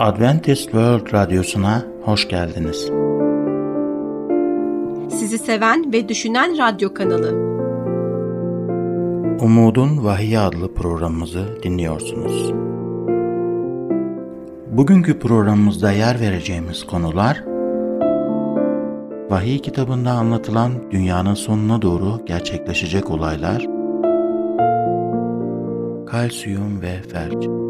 Adventist World Radyosu'na hoş geldiniz. Sizi seven ve düşünen radyo kanalı. Umudun Vahiy adlı programımızı dinliyorsunuz. Bugünkü programımızda yer vereceğimiz konular Vahiy kitabında anlatılan dünyanın sonuna doğru gerçekleşecek olaylar, kalsiyum ve felç.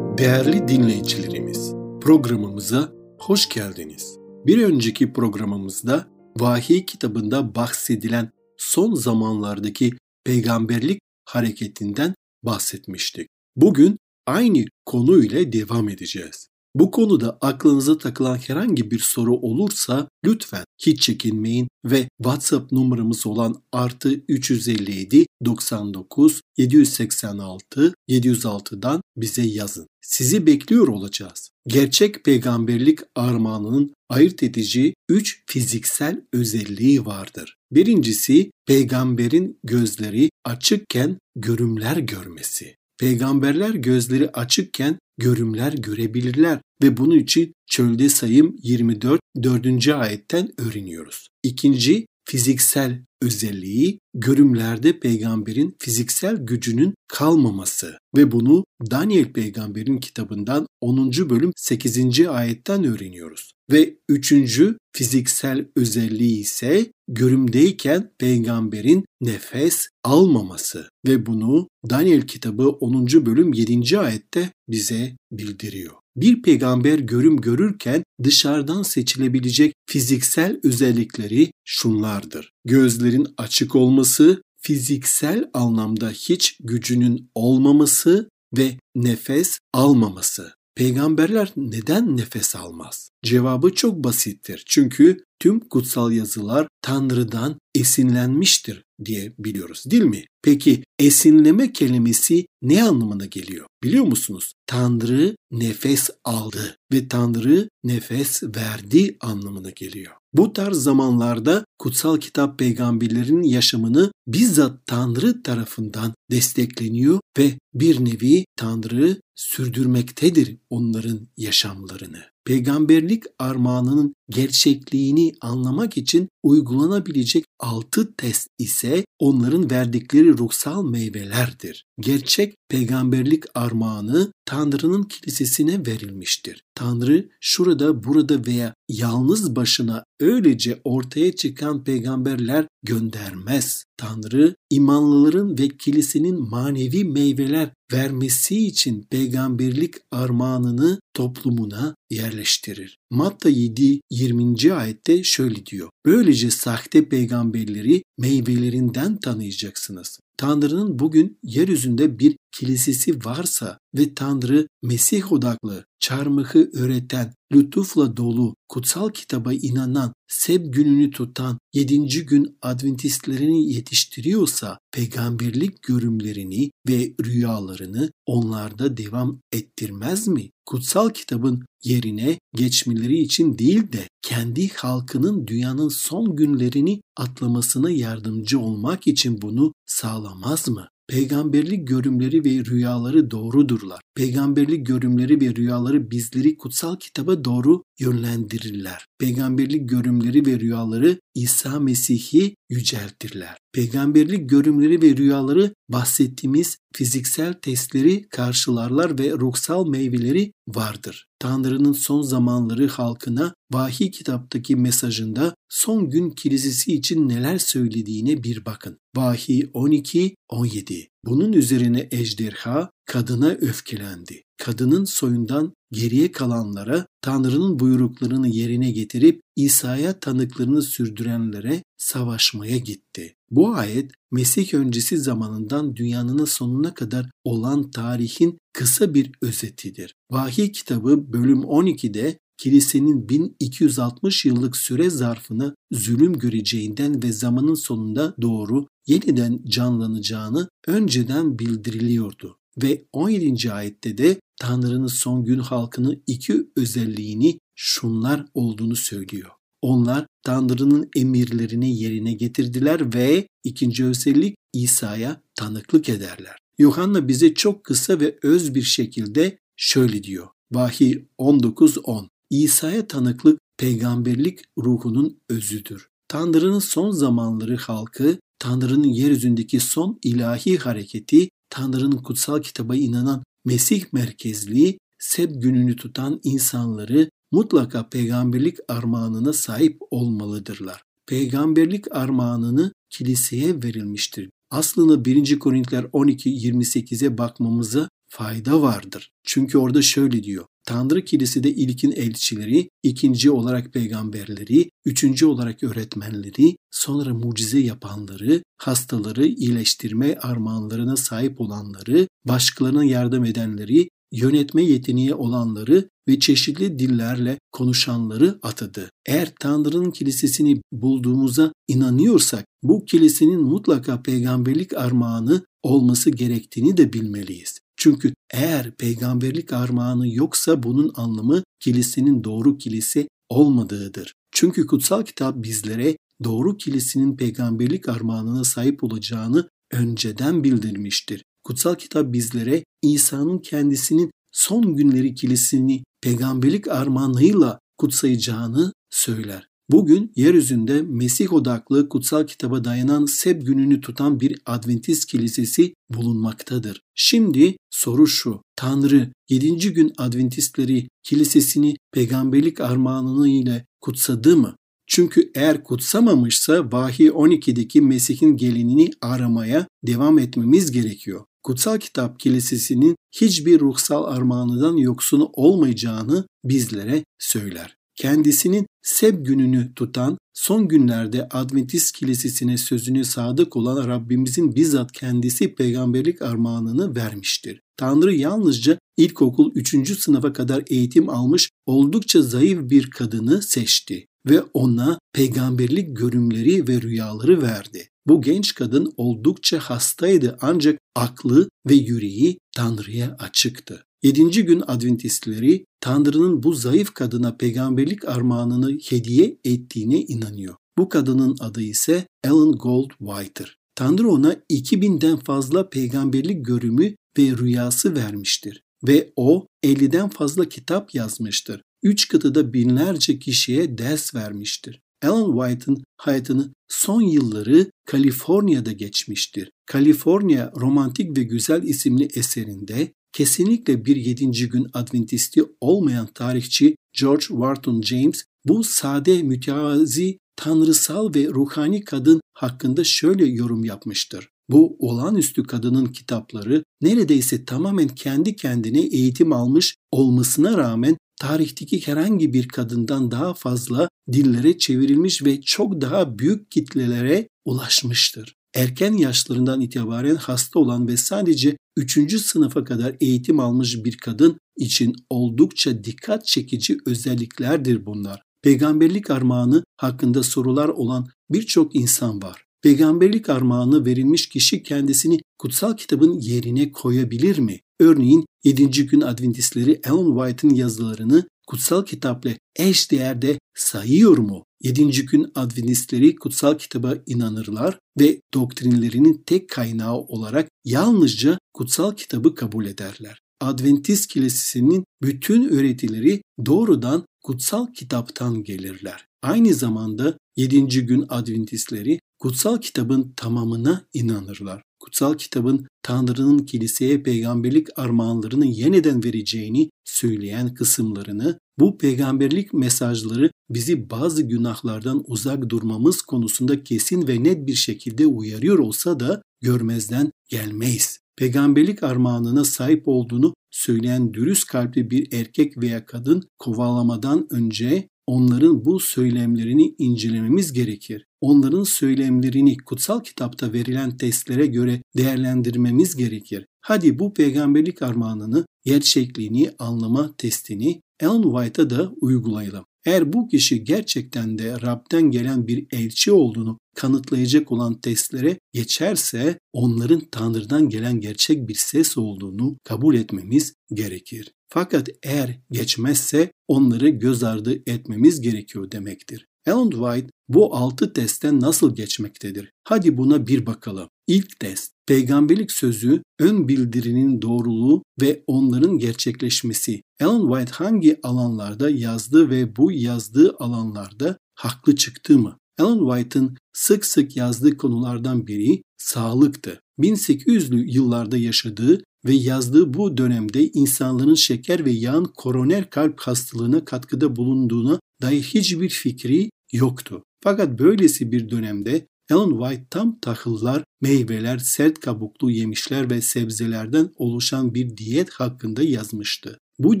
Değerli dinleyicilerimiz, programımıza hoş geldiniz. Bir önceki programımızda Vahiy kitabında bahsedilen son zamanlardaki peygamberlik hareketinden bahsetmiştik. Bugün aynı konu ile devam edeceğiz. Bu konuda aklınıza takılan herhangi bir soru olursa lütfen hiç çekinmeyin ve WhatsApp numaramız olan artı 357 99 786 706'dan bize yazın. Sizi bekliyor olacağız. Gerçek peygamberlik armağanının ayırt edici üç fiziksel özelliği vardır. Birincisi peygamberin gözleri açıkken görümler görmesi. Peygamberler gözleri açıkken görümler görebilirler ve bunun için çölde sayım 24 4. ayetten öğreniyoruz. İkinci fiziksel özelliği görümlerde peygamberin fiziksel gücünün kalmaması ve bunu Daniel peygamberin kitabından 10. bölüm 8. ayetten öğreniyoruz. Ve üçüncü fiziksel özelliği ise görümdeyken peygamberin nefes almaması ve bunu Daniel kitabı 10. bölüm 7. ayette bize bildiriyor. Bir peygamber görüm görürken dışarıdan seçilebilecek fiziksel özellikleri şunlardır. Gözlerin açık olması, fiziksel anlamda hiç gücünün olmaması ve nefes almaması. Peygamberler neden nefes almaz? Cevabı çok basittir. Çünkü tüm kutsal yazılar Tanrı'dan esinlenmiştir diye biliyoruz değil mi? Peki esinleme kelimesi ne anlamına geliyor? Biliyor musunuz? Tanrı nefes aldı ve Tanrı nefes verdi anlamına geliyor. Bu tarz zamanlarda kutsal kitap peygamberlerin yaşamını bizzat Tanrı tarafından destekleniyor ve bir nevi Tanrı sürdürmektedir onların yaşamlarını. Peygamberlik armağanının gerçekliğini anlamak için uygulanabilecek altı test ise onların verdikleri ruhsal meyvelerdir. Gerçek peygamberlik armağanı Tanrı'nın kilisesine verilmiştir. Tanrı şurada burada veya yalnız başına öylece ortaya çıkan peygamberler göndermez. Tanrı imanlıların ve kilisenin manevi meyveler vermesi için peygamberlik armağanını toplumuna yerleştirir. Matta 7 20. ayette şöyle diyor. Böylece sahte peygamberleri meyvelerinden tanıyacaksınız. Tanrı'nın bugün yeryüzünde bir kilisesi varsa ve Tanrı Mesih odaklı, çarmıhı öğreten, lütufla dolu, kutsal kitaba inanan, Seb gününü tutan, yedinci gün Adventistlerini yetiştiriyorsa peygamberlik görümlerini ve rüyalarını onlarda devam ettirmez mi? Kutsal kitabın yerine geçmeleri için değil de kendi halkının dünyanın son günlerini atlamasına yardımcı olmak için bunu sağlamaz mı? Peygamberlik görümleri ve rüyaları doğrudurlar. Peygamberlik görümleri ve rüyaları bizleri kutsal kitaba doğru yönlendirirler. Peygamberlik görümleri ve rüyaları İsa Mesih'i yüceltirler. Peygamberlik görümleri ve rüyaları bahsettiğimiz fiziksel testleri karşılarlar ve ruhsal meyveleri vardır. Tanrı'nın son zamanları halkına vahiy kitaptaki mesajında son gün kilisesi için neler söylediğine bir bakın. Vahiy 12-17 Bunun üzerine ejderha kadına öfkelendi. Kadının soyundan geriye kalanlara Tanrı'nın buyruklarını yerine getirip İsa'ya tanıklarını sürdürenlere savaşmaya gitti. Bu ayet Mesih öncesi zamanından dünyanın sonuna kadar olan tarihin kısa bir özetidir. Vahiy kitabı bölüm 12'de kilisenin 1260 yıllık süre zarfını zulüm göreceğinden ve zamanın sonunda doğru yeniden canlanacağını önceden bildiriliyordu. Ve 17. ayette de Tanrı'nın son gün halkının iki özelliğini şunlar olduğunu söylüyor. Onlar Tanrı'nın emirlerini yerine getirdiler ve ikinci özellik İsa'ya tanıklık ederler. Yuhanna bize çok kısa ve öz bir şekilde şöyle diyor. Vahiy 19.10 İsa'ya tanıklık peygamberlik ruhunun özüdür. Tanrı'nın son zamanları halkı, Tanrı'nın yeryüzündeki son ilahi hareketi, Tanrı'nın kutsal kitaba inanan Mesih merkezli, Seb gününü tutan insanları mutlaka peygamberlik armağanına sahip olmalıdırlar. Peygamberlik armağanını kiliseye verilmiştir. Aslında 1. Korintiler 12-28'e bakmamıza fayda vardır. Çünkü orada şöyle diyor. Tanrı kilisede ilkin elçileri, ikinci olarak peygamberleri, üçüncü olarak öğretmenleri, sonra mucize yapanları, hastaları iyileştirme armağanlarına sahip olanları, başkalarına yardım edenleri, yönetme yeteneği olanları ve çeşitli dillerle konuşanları atadı. Eğer Tanrı'nın kilisesini bulduğumuza inanıyorsak bu kilisenin mutlaka peygamberlik armağanı olması gerektiğini de bilmeliyiz. Çünkü eğer peygamberlik armağanı yoksa bunun anlamı kilisenin doğru kilise olmadığıdır. Çünkü kutsal kitap bizlere doğru kilisenin peygamberlik armağanına sahip olacağını önceden bildirmiştir. Kutsal kitap bizlere İsa'nın kendisinin son günleri kilisini peygamberlik armağanıyla kutsayacağını söyler. Bugün yeryüzünde Mesih odaklı kutsal kitaba dayanan Seb gününü tutan bir Adventist kilisesi bulunmaktadır. Şimdi soru şu. Tanrı 7. gün Adventistleri kilisesini peygamberlik armağanı ile kutsadı mı? Çünkü eğer kutsamamışsa Vahiy 12'deki Mesih'in gelinini aramaya devam etmemiz gerekiyor. Kutsal Kitap Kilisesi'nin hiçbir ruhsal armağanından yoksun olmayacağını bizlere söyler. Kendisinin Seb gününü tutan, son günlerde Adventist Kilisesi'ne sözüne sadık olan Rabbimizin bizzat kendisi peygamberlik armağanını vermiştir. Tanrı yalnızca ilkokul 3. sınıfa kadar eğitim almış oldukça zayıf bir kadını seçti ve ona peygamberlik görümleri ve rüyaları verdi. Bu genç kadın oldukça hastaydı ancak aklı ve yüreği Tanrı'ya açıktı. Yedinci gün Adventistleri Tanrı'nın bu zayıf kadına peygamberlik armağanını hediye ettiğine inanıyor. Bu kadının adı ise Ellen Gold White'ır. Tanrı ona 2000'den fazla peygamberlik görümü ve rüyası vermiştir ve o 50'den fazla kitap yazmıştır. Üç kıtada binlerce kişiye ders vermiştir. Ellen White'ın hayatını son yılları Kaliforniya'da geçmiştir. Kaliforniya Romantik ve Güzel isimli eserinde kesinlikle bir yedinci gün Adventisti olmayan tarihçi George Wharton James bu sade mütevazi tanrısal ve ruhani kadın hakkında şöyle yorum yapmıştır. Bu olağanüstü kadının kitapları neredeyse tamamen kendi kendine eğitim almış olmasına rağmen tarihteki herhangi bir kadından daha fazla dillere çevrilmiş ve çok daha büyük kitlelere ulaşmıştır. Erken yaşlarından itibaren hasta olan ve sadece 3. sınıfa kadar eğitim almış bir kadın için oldukça dikkat çekici özelliklerdir bunlar. Peygamberlik armağanı hakkında sorular olan birçok insan var. Peygamberlik armağanı verilmiş kişi kendisini kutsal kitabın yerine koyabilir mi? Örneğin 7. gün Adventistleri Ellen White'ın yazılarını kutsal kitapla eş değerde sayıyor mu? 7. gün Adventistleri kutsal kitaba inanırlar ve doktrinlerinin tek kaynağı olarak yalnızca kutsal kitabı kabul ederler. Adventist kilisesinin bütün öğretileri doğrudan kutsal kitaptan gelirler. Aynı zamanda 7. gün Adventistleri kutsal kitabın tamamına inanırlar. Kutsal kitabın Tanrı'nın kiliseye peygamberlik armağanlarını yeniden vereceğini söyleyen kısımlarını, bu peygamberlik mesajları bizi bazı günahlardan uzak durmamız konusunda kesin ve net bir şekilde uyarıyor olsa da görmezden gelmeyiz. Peygamberlik armağanına sahip olduğunu söyleyen dürüst kalpli bir erkek veya kadın kovalamadan önce onların bu söylemlerini incelememiz gerekir. Onların söylemlerini kutsal kitapta verilen testlere göre değerlendirmemiz gerekir. Hadi bu peygamberlik armağanını, gerçekliğini anlama testini Ellen White'a da uygulayalım. Eğer bu kişi gerçekten de Rab'den gelen bir elçi olduğunu kanıtlayacak olan testlere geçerse onların Tanrı'dan gelen gerçek bir ses olduğunu kabul etmemiz gerekir. Fakat eğer geçmezse onları göz ardı etmemiz gerekiyor demektir. Ellen White bu altı testten nasıl geçmektedir? Hadi buna bir bakalım. İlk test, peygamberlik sözü ön bildirinin doğruluğu ve onların gerçekleşmesi. Ellen White hangi alanlarda yazdı ve bu yazdığı alanlarda haklı çıktı mı? Ellen White'ın sık sık yazdığı konulardan biri sağlıktı. 1800'lü yıllarda yaşadığı ve yazdığı bu dönemde insanların şeker ve yağın koroner kalp hastalığına katkıda bulunduğuna dair hiçbir fikri yoktu. Fakat böylesi bir dönemde Ellen White tam tahıllar, meyveler, sert kabuklu yemişler ve sebzelerden oluşan bir diyet hakkında yazmıştı. Bu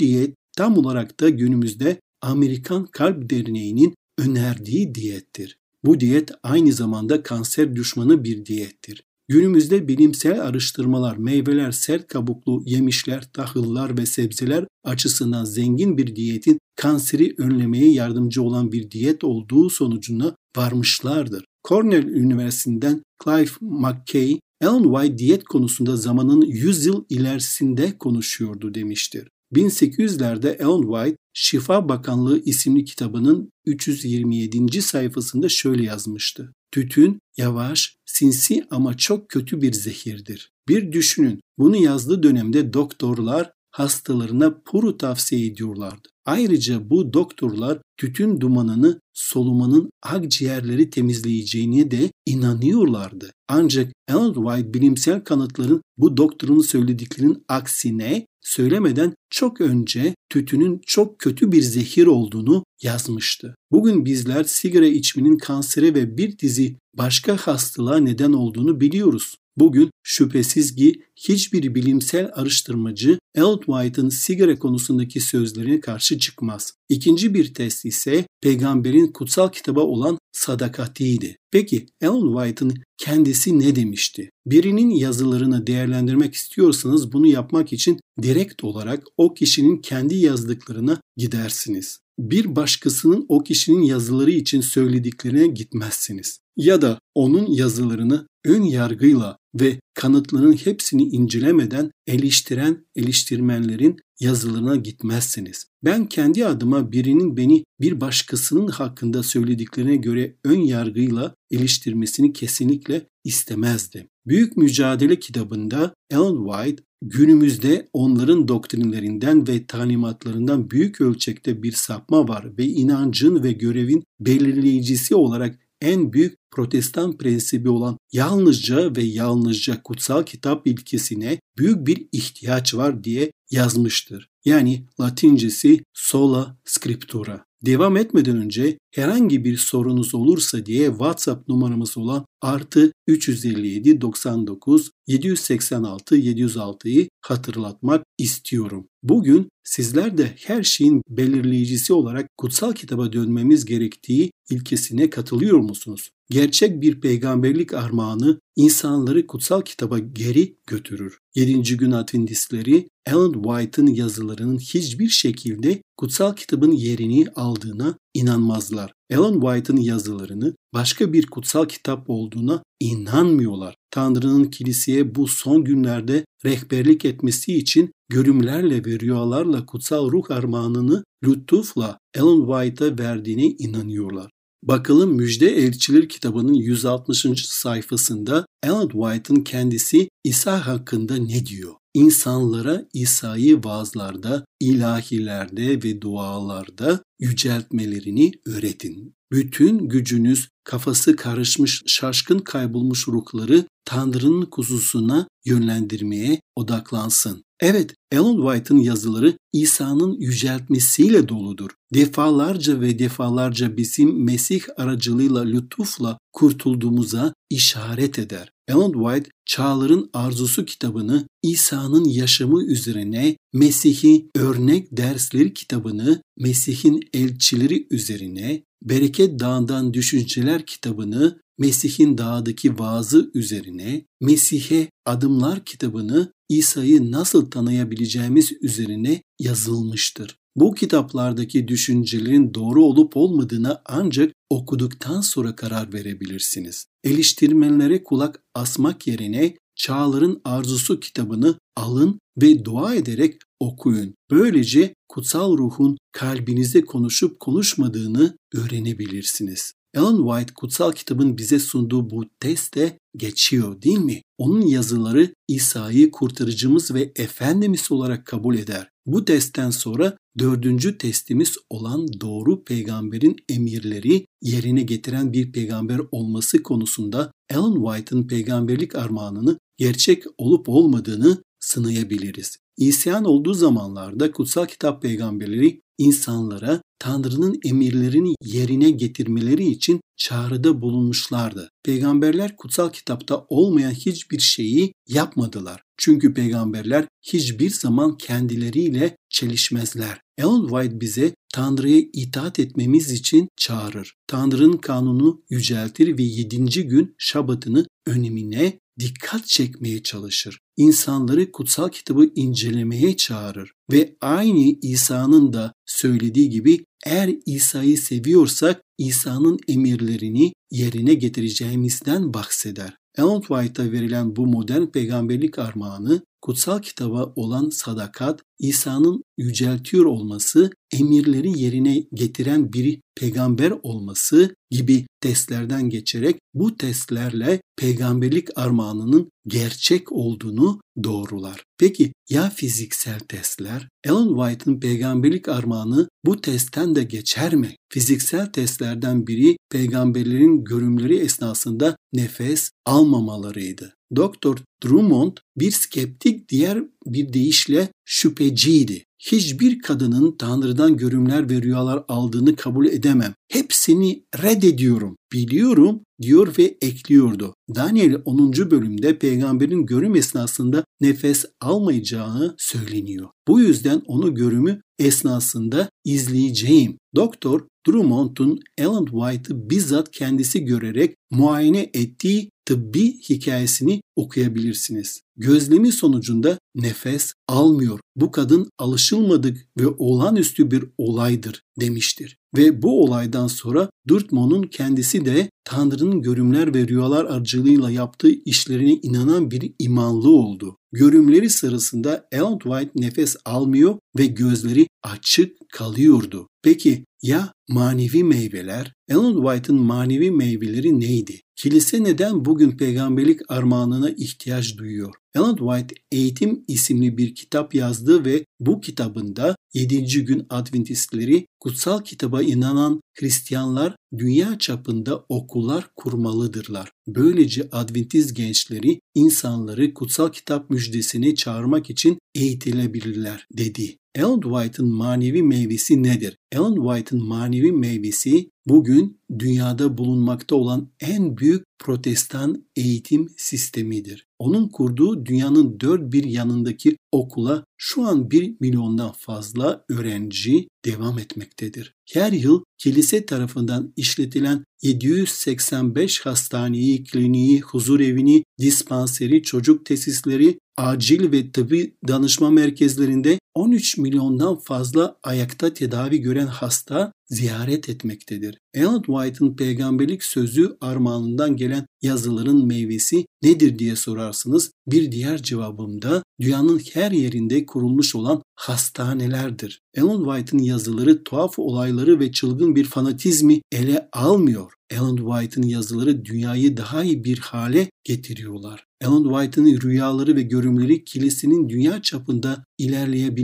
diyet tam olarak da günümüzde Amerikan Kalp Derneği'nin önerdiği diyettir. Bu diyet aynı zamanda kanser düşmanı bir diyettir. Günümüzde bilimsel araştırmalar meyveler, sert kabuklu yemişler, tahıllar ve sebzeler açısından zengin bir diyetin kanseri önlemeye yardımcı olan bir diyet olduğu sonucuna varmışlardır. Cornell Üniversitesi'nden Clive McKay, Ellen White diyet konusunda zamanın 100 yıl ilerisinde konuşuyordu demiştir. 1800'lerde Ellen White Şifa Bakanlığı isimli kitabının 327. sayfasında şöyle yazmıştı. Tütün yavaş, sinsi ama çok kötü bir zehirdir. Bir düşünün, bunu yazdığı dönemde doktorlar hastalarına puru tavsiye ediyorlardı. Ayrıca bu doktorlar tütün dumanını solumanın akciğerleri temizleyeceğine de inanıyorlardı. Ancak Ellen White bilimsel kanıtların bu doktorun söylediklerinin aksine söylemeden çok önce tütünün çok kötü bir zehir olduğunu yazmıştı. Bugün bizler sigara içmenin kansere ve bir dizi başka hastalığa neden olduğunu biliyoruz. Bugün şüphesiz ki hiçbir bilimsel araştırmacı Ellen White'ın sigara konusundaki sözlerine karşı çıkmaz. İkinci bir test ise peygamberin kutsal kitaba olan sadakatiydi. Peki Ellen White'ın kendisi ne demişti? Birinin yazılarını değerlendirmek istiyorsanız bunu yapmak için direkt olarak o kişinin kendi yazdıklarına gidersiniz. Bir başkasının o kişinin yazıları için söylediklerine gitmezsiniz. Ya da onun yazılarını ön yargıyla ve kanıtların hepsini incelemeden eleştiren eleştirmenlerin yazılarına gitmezsiniz. Ben kendi adıma birinin beni bir başkasının hakkında söylediklerine göre ön yargıyla eleştirmesini kesinlikle istemezdim. Büyük Mücadele kitabında Ellen White günümüzde onların doktrinlerinden ve talimatlarından büyük ölçekte bir sapma var ve inancın ve görevin belirleyicisi olarak en büyük protestan prensibi olan yalnızca ve yalnızca kutsal kitap ilkesine büyük bir ihtiyaç var diye yazmıştır. Yani Latincesi sola scriptura. Devam etmeden önce herhangi bir sorunuz olursa diye WhatsApp numaramız olan artı 357 99 786 706'yı hatırlatmak istiyorum. Bugün sizler de her şeyin belirleyicisi olarak kutsal kitaba dönmemiz gerektiği ilkesine katılıyor musunuz? Gerçek bir peygamberlik armağanı insanları kutsal kitaba geri götürür. 7. gün Adventistleri Ellen White'ın yazılarının hiçbir şekilde kutsal kitabın yerini aldığına inanmazlar. Ellen White'ın yazılarını başka bir kutsal kitap olduğuna inanmıyorlar. Tanrı'nın kiliseye bu son günlerde rehberlik etmesi için görümlerle ve rüyalarla kutsal ruh armağanını lütufla Ellen White'a verdiğine inanıyorlar. Bakalım Müjde Elçiler kitabının 160. sayfasında Ellen White'ın kendisi İsa hakkında ne diyor? İnsanlara İsa'yı vaazlarda, ilahilerde ve dualarda yüceltmelerini öğretin. Bütün gücünüz kafası karışmış, şaşkın kaybolmuş ruhları Tanrı'nın kuzusuna yönlendirmeye odaklansın. Evet, Ellen White'ın yazıları İsa'nın yüceltmesiyle doludur. Defalarca ve defalarca bizim Mesih aracılığıyla lütufla kurtulduğumuza işaret eder. Ellen White, Çağların Arzusu kitabını İsa'nın yaşamı üzerine, Mesih'i örnek dersleri kitabını Mesih'in elçileri üzerine, Bereket Dağı'ndan Düşünceler kitabını Mesih'in dağdaki vaazı üzerine, Mesih'e Adımlar kitabını İsa'yı nasıl tanıyabileceğimiz üzerine yazılmıştır. Bu kitaplardaki düşüncelerin doğru olup olmadığına ancak okuduktan sonra karar verebilirsiniz. Eleştirmenlere kulak asmak yerine Çağların Arzusu kitabını alın ve dua ederek okuyun. Böylece kutsal ruhun kalbinize konuşup konuşmadığını öğrenebilirsiniz. Ellen White kutsal kitabın bize sunduğu bu teste geçiyor değil mi? Onun yazıları İsa'yı kurtarıcımız ve Efendimiz olarak kabul eder. Bu testten sonra dördüncü testimiz olan doğru peygamberin emirleri yerine getiren bir peygamber olması konusunda Ellen White'ın peygamberlik armağanını gerçek olup olmadığını sınayabiliriz. İsyan olduğu zamanlarda kutsal kitap peygamberleri insanlara Tanrı'nın emirlerini yerine getirmeleri için çağrıda bulunmuşlardı. Peygamberler kutsal kitapta olmayan hiçbir şeyi yapmadılar. Çünkü peygamberler hiçbir zaman kendileriyle çelişmezler. Ellen White bize Tanrı'ya itaat etmemiz için çağırır. Tanrı'nın kanunu yüceltir ve yedinci gün şabatını önemine dikkat çekmeye çalışır. İnsanları kutsal kitabı incelemeye çağırır ve aynı İsa'nın da söylediği gibi eğer İsa'yı seviyorsak İsa'nın emirlerini yerine getireceğimizden bahseder. Ellen White'a verilen bu modern peygamberlik armağanı kutsal kitaba olan sadakat, İsa'nın yüceltiyor olması, emirleri yerine getiren bir peygamber olması gibi testlerden geçerek bu testlerle peygamberlik armağanının gerçek olduğunu doğrular. Peki ya fiziksel testler? Ellen White'ın peygamberlik armağanı bu testten de geçer mi? Fiziksel testlerden biri peygamberlerin görümleri esnasında nefes almamalarıydı. Doktor Drummond bir skeptik diğer bir deyişle şüpheciydi. Hiçbir kadının Tanrı'dan görümler ve rüyalar aldığını kabul edemem. Hepsini reddediyorum. Biliyorum diyor ve ekliyordu. Daniel 10. bölümde peygamberin görüm esnasında nefes almayacağı söyleniyor. Bu yüzden onu görümü esnasında izleyeceğim. Doktor Drummond'un Ellen White'ı bizzat kendisi görerek muayene ettiği tıbbi hikayesini okuyabilirsiniz. Gözlemi sonucunda nefes almıyor. Bu kadın alışılmadık ve olağanüstü bir olaydır demiştir. Ve bu olaydan sonra Dürtmon'un kendisi de Tanrı'nın görümler ve rüyalar aracılığıyla yaptığı işlerine inanan bir imanlı oldu. Görümleri sırasında Ellen White nefes almıyor ve gözleri açık kalıyordu. Peki ya manevi meyveler? Ellen White'ın manevi meyveleri neydi? Kilise neden bugün peygamberlik armağanına ihtiyaç duyuyor? Ellen White Eğitim isimli bir kitap yazdı ve bu kitabında 7. gün Adventistleri kutsal kitaba inanan Hristiyanlar dünya çapında okullar kurmalıdırlar. Böylece Adventist gençleri insanları kutsal kitap müjdesini çağırmak için eğitilebilirler dedi. Ellen White'ın manevi meyvesi nedir? Ellen White'ın manevi meyvesi bugün dünyada bulunmakta olan en büyük protestan eğitim sistemidir. Onun kurduğu dünyanın dört bir yanındaki okula şu an bir milyondan fazla öğrenci devam etmektedir. Her yıl kilise tarafından işletilen 785 hastaneyi, kliniği, huzur evini, dispanseri, çocuk tesisleri, acil ve tıbbi danışma merkezlerinde 13 milyondan fazla ayakta tedavi gören hasta ziyaret etmektedir. Ellen White'ın peygamberlik sözü armağanından gelen yazıların meyvesi nedir diye sorarsınız. Bir diğer cevabım da dünyanın her yerinde kurulmuş olan hastanelerdir. Ellen White'ın yazıları tuhaf olayları ve çılgın bir fanatizmi ele almıyor. Ellen White'ın yazıları dünyayı daha iyi bir hale getiriyorlar. Ellen White'ın rüyaları ve görümleri kilisenin dünya çapında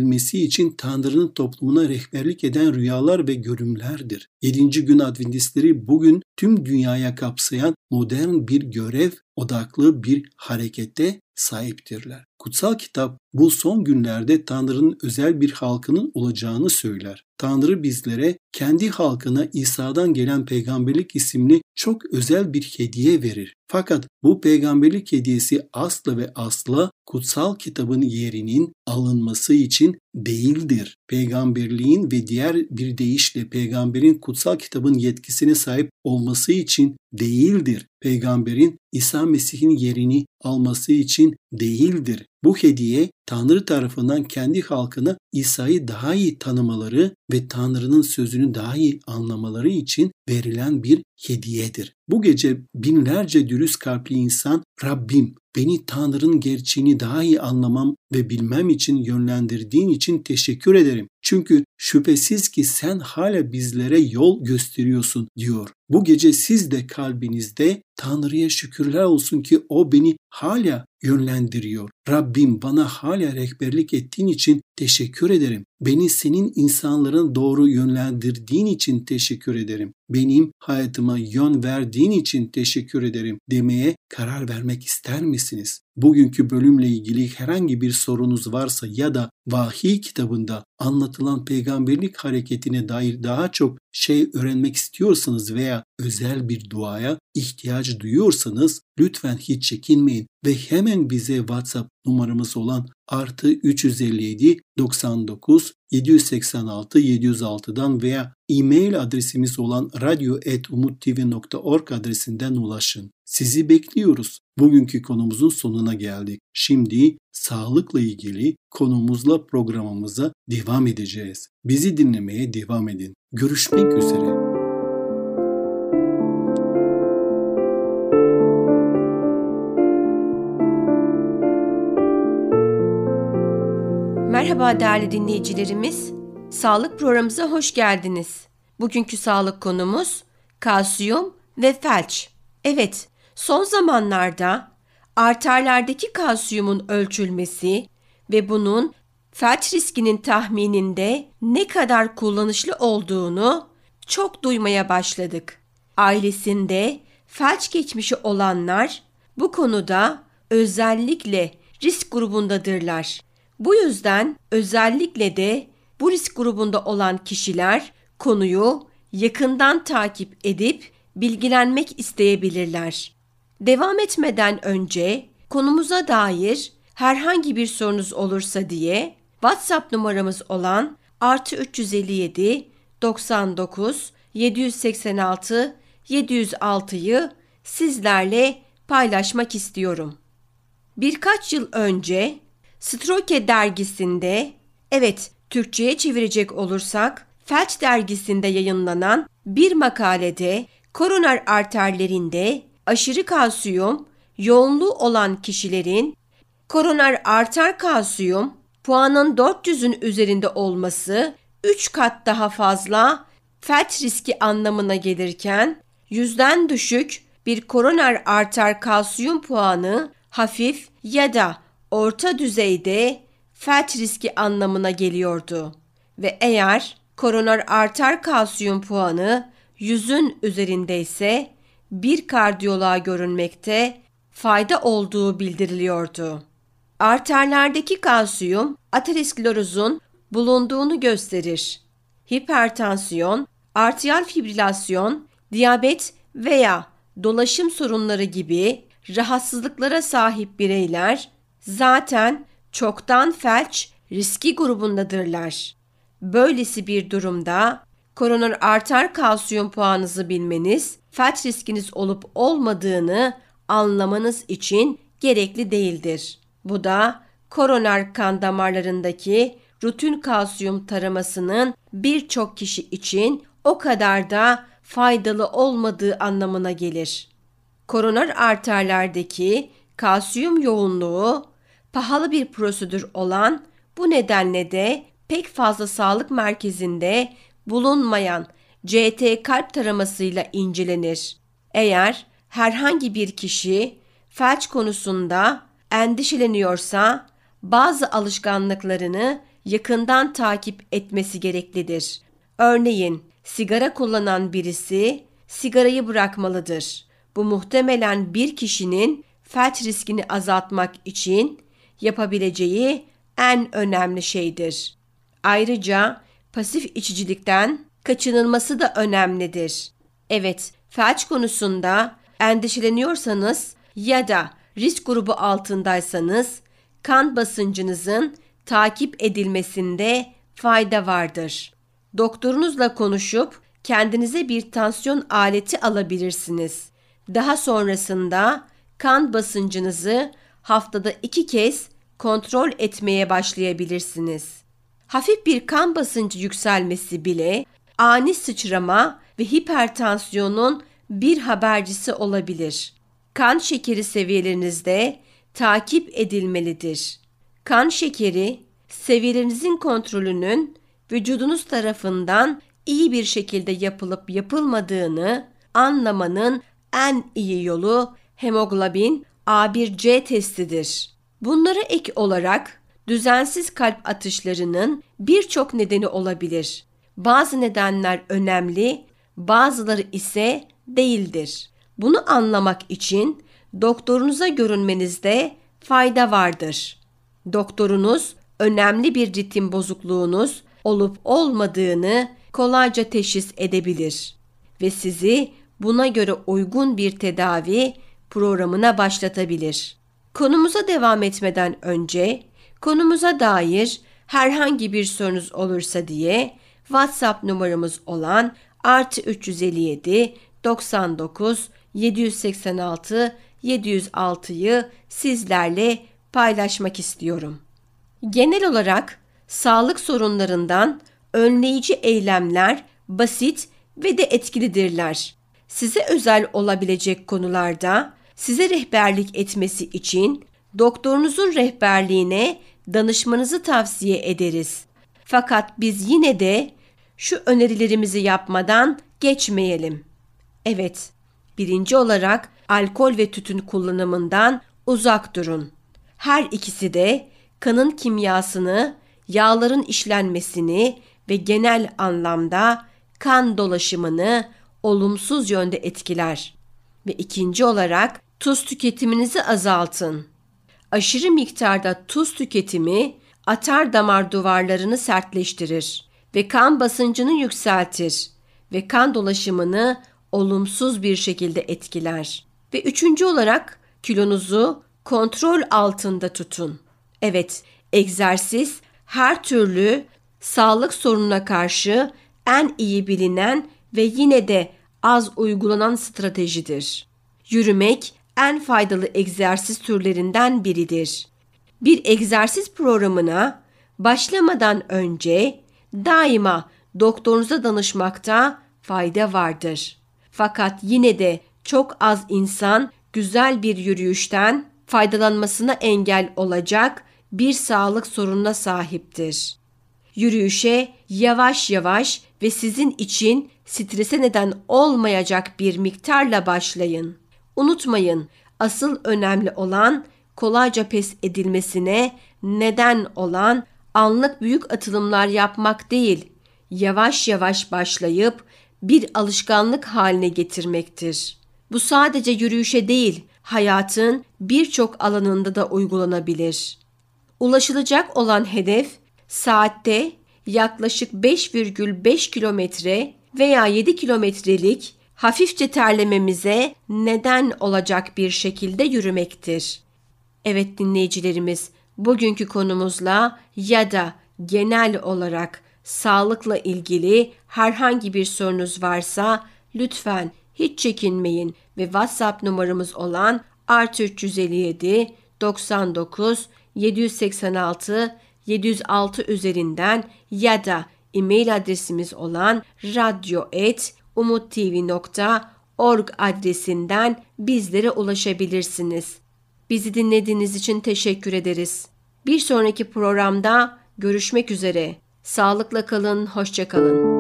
ilerleyebilmesi için Tanrı'nın toplumuna rehberlik eden rüyalar ve görümlerdir. 7. gün Adventistleri bugün tüm dünyaya kapsayan modern bir görev odaklı bir harekete sahiptirler. Kutsal kitap bu son günlerde Tanrı'nın özel bir halkının olacağını söyler. Tanrı bizlere kendi halkına İsa'dan gelen peygamberlik isimli çok özel bir hediye verir. Fakat bu peygamberlik hediyesi asla ve asla kutsal kitabın yerinin alınması için değildir. Peygamberliğin ve diğer bir deyişle peygamberin kutsal kitabın yetkisine sahip olması için değildir. Peygamberin İsa Mesih'in yerini alması için değildir. Bu hediye Tanrı tarafından kendi halkına İsa'yı daha iyi tanımaları ve Tanrı'nın sözünü daha iyi anlamaları için verilen bir hediyedir. Bu gece binlerce dürüst kalpli insan Rabbim beni Tanrı'nın gerçeğini daha iyi anlamam ve bilmem için yönlendirdiğin için teşekkür ederim. Çünkü şüphesiz ki sen hala bizlere yol gösteriyorsun diyor. Bu gece siz de kalbinizde Tanrı'ya şükürler olsun ki o beni hala yönlendiriyor. Rabbim bana hala rehberlik ettiğin için teşekkür ederim. Beni senin insanların doğru yönlendirdiğin için teşekkür ederim. Benim hayatıma yön verdiğin için teşekkür ederim demeye karar vermek ister misiniz? Bugünkü bölümle ilgili herhangi bir sorunuz varsa ya da vahiy kitabında anlatılan peygamberlik hareketine dair daha çok şey öğrenmek istiyorsanız veya özel bir duaya ihtiyaç duyuyorsanız lütfen hiç çekinmeyin ve hemen bize WhatsApp numaramız olan artı 357 99 786 706'dan veya e-mail adresimiz olan radyo.umuttv.org adresinden ulaşın. Sizi bekliyoruz. Bugünkü konumuzun sonuna geldik. Şimdi sağlıkla ilgili konumuzla programımıza devam edeceğiz. Bizi dinlemeye devam edin. Görüşmek üzere. Merhaba değerli dinleyicilerimiz. Sağlık programımıza hoş geldiniz. Bugünkü sağlık konumuz kalsiyum ve felç. Evet, son zamanlarda arterlerdeki kalsiyumun ölçülmesi ve bunun felç riskinin tahmininde ne kadar kullanışlı olduğunu çok duymaya başladık. Ailesinde felç geçmişi olanlar bu konuda özellikle risk grubundadırlar. Bu yüzden özellikle de bu risk grubunda olan kişiler konuyu yakından takip edip bilgilenmek isteyebilirler. Devam etmeden önce konumuza dair herhangi bir sorunuz olursa diye WhatsApp numaramız olan artı 357 99 786 706'yı sizlerle paylaşmak istiyorum. Birkaç yıl önce Stroke dergisinde, evet Türkçe'ye çevirecek olursak, Felç dergisinde yayınlanan bir makalede koroner arterlerinde aşırı kalsiyum yoğunluğu olan kişilerin koroner arter kalsiyum puanın 400'ün üzerinde olması 3 kat daha fazla felç riski anlamına gelirken yüzden düşük bir koroner arter kalsiyum puanı hafif ya da orta düzeyde felç riski anlamına geliyordu. Ve eğer koroner arter kalsiyum puanı yüzün üzerindeyse bir kardiyoloğa görünmekte fayda olduğu bildiriliyordu. Arterlerdeki kalsiyum aterosklerozun bulunduğunu gösterir. Hipertansiyon, arteriyel fibrilasyon, diyabet veya dolaşım sorunları gibi rahatsızlıklara sahip bireyler zaten çoktan felç riski grubundadırlar. Böylesi bir durumda koroner arter kalsiyum puanınızı bilmeniz, felç riskiniz olup olmadığını anlamanız için gerekli değildir. Bu da koroner kan damarlarındaki rutin kalsiyum taramasının birçok kişi için o kadar da faydalı olmadığı anlamına gelir. Koroner arterlerdeki kalsiyum yoğunluğu pahalı bir prosedür olan bu nedenle de pek fazla sağlık merkezinde bulunmayan CT kalp taramasıyla incelenir. Eğer herhangi bir kişi felç konusunda endişeleniyorsa bazı alışkanlıklarını yakından takip etmesi gereklidir. Örneğin sigara kullanan birisi sigarayı bırakmalıdır. Bu muhtemelen bir kişinin felç riskini azaltmak için yapabileceği en önemli şeydir. Ayrıca pasif içicilikten kaçınılması da önemlidir. Evet, felç konusunda endişeleniyorsanız ya da risk grubu altındaysanız kan basıncınızın takip edilmesinde fayda vardır. Doktorunuzla konuşup kendinize bir tansiyon aleti alabilirsiniz. Daha sonrasında kan basıncınızı haftada iki kez kontrol etmeye başlayabilirsiniz. Hafif bir kan basıncı yükselmesi bile ani sıçrama ve hipertansiyonun bir habercisi olabilir. Kan şekeri seviyelerinizde takip edilmelidir. Kan şekeri seviyelerinizin kontrolünün vücudunuz tarafından iyi bir şekilde yapılıp yapılmadığını anlamanın en iyi yolu hemoglobin A1C testidir. Bunlara ek olarak düzensiz kalp atışlarının birçok nedeni olabilir. Bazı nedenler önemli, bazıları ise değildir. Bunu anlamak için doktorunuza görünmenizde fayda vardır. Doktorunuz önemli bir ritim bozukluğunuz olup olmadığını kolayca teşhis edebilir ve sizi buna göre uygun bir tedavi programına başlatabilir. Konumuza devam etmeden önce konumuza dair herhangi bir sorunuz olursa diye WhatsApp numaramız olan artı 357 99 786 706'yı sizlerle paylaşmak istiyorum. Genel olarak sağlık sorunlarından önleyici eylemler basit ve de etkilidirler. Size özel olabilecek konularda size rehberlik etmesi için doktorunuzun rehberliğine danışmanızı tavsiye ederiz. Fakat biz yine de şu önerilerimizi yapmadan geçmeyelim. Evet, birinci olarak alkol ve tütün kullanımından uzak durun. Her ikisi de kanın kimyasını, yağların işlenmesini ve genel anlamda kan dolaşımını olumsuz yönde etkiler. Ve ikinci olarak tuz tüketiminizi azaltın. Aşırı miktarda tuz tüketimi atar damar duvarlarını sertleştirir ve kan basıncını yükseltir ve kan dolaşımını olumsuz bir şekilde etkiler. Ve üçüncü olarak kilonuzu kontrol altında tutun. Evet, egzersiz her türlü sağlık sorununa karşı en iyi bilinen ve yine de az uygulanan stratejidir. Yürümek en faydalı egzersiz türlerinden biridir. Bir egzersiz programına başlamadan önce daima doktorunuza danışmakta fayda vardır. Fakat yine de çok az insan güzel bir yürüyüşten faydalanmasına engel olacak bir sağlık sorununa sahiptir. Yürüyüşe yavaş yavaş ve sizin için strese neden olmayacak bir miktarla başlayın. Unutmayın, asıl önemli olan kolayca pes edilmesine neden olan anlık büyük atılımlar yapmak değil, yavaş yavaş başlayıp bir alışkanlık haline getirmektir. Bu sadece yürüyüşe değil, hayatın birçok alanında da uygulanabilir. Ulaşılacak olan hedef saatte yaklaşık 5,5 kilometre veya 7 kilometrelik hafifçe terlememize neden olacak bir şekilde yürümektir. Evet dinleyicilerimiz, bugünkü konumuzla ya da genel olarak sağlıkla ilgili herhangi bir sorunuz varsa lütfen hiç çekinmeyin ve WhatsApp numaramız olan artı 357 99 786 706 üzerinden ya da e-mail adresimiz olan radyo.umuttv.org adresinden bizlere ulaşabilirsiniz. Bizi dinlediğiniz için teşekkür ederiz. Bir sonraki programda görüşmek üzere. Sağlıkla kalın, hoşça kalın.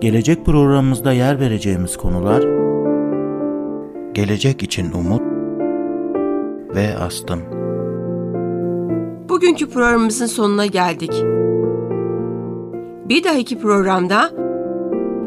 Gelecek programımızda yer vereceğimiz konular Gelecek için umut ve astım. Bugünkü programımızın sonuna geldik. Bir dahaki programda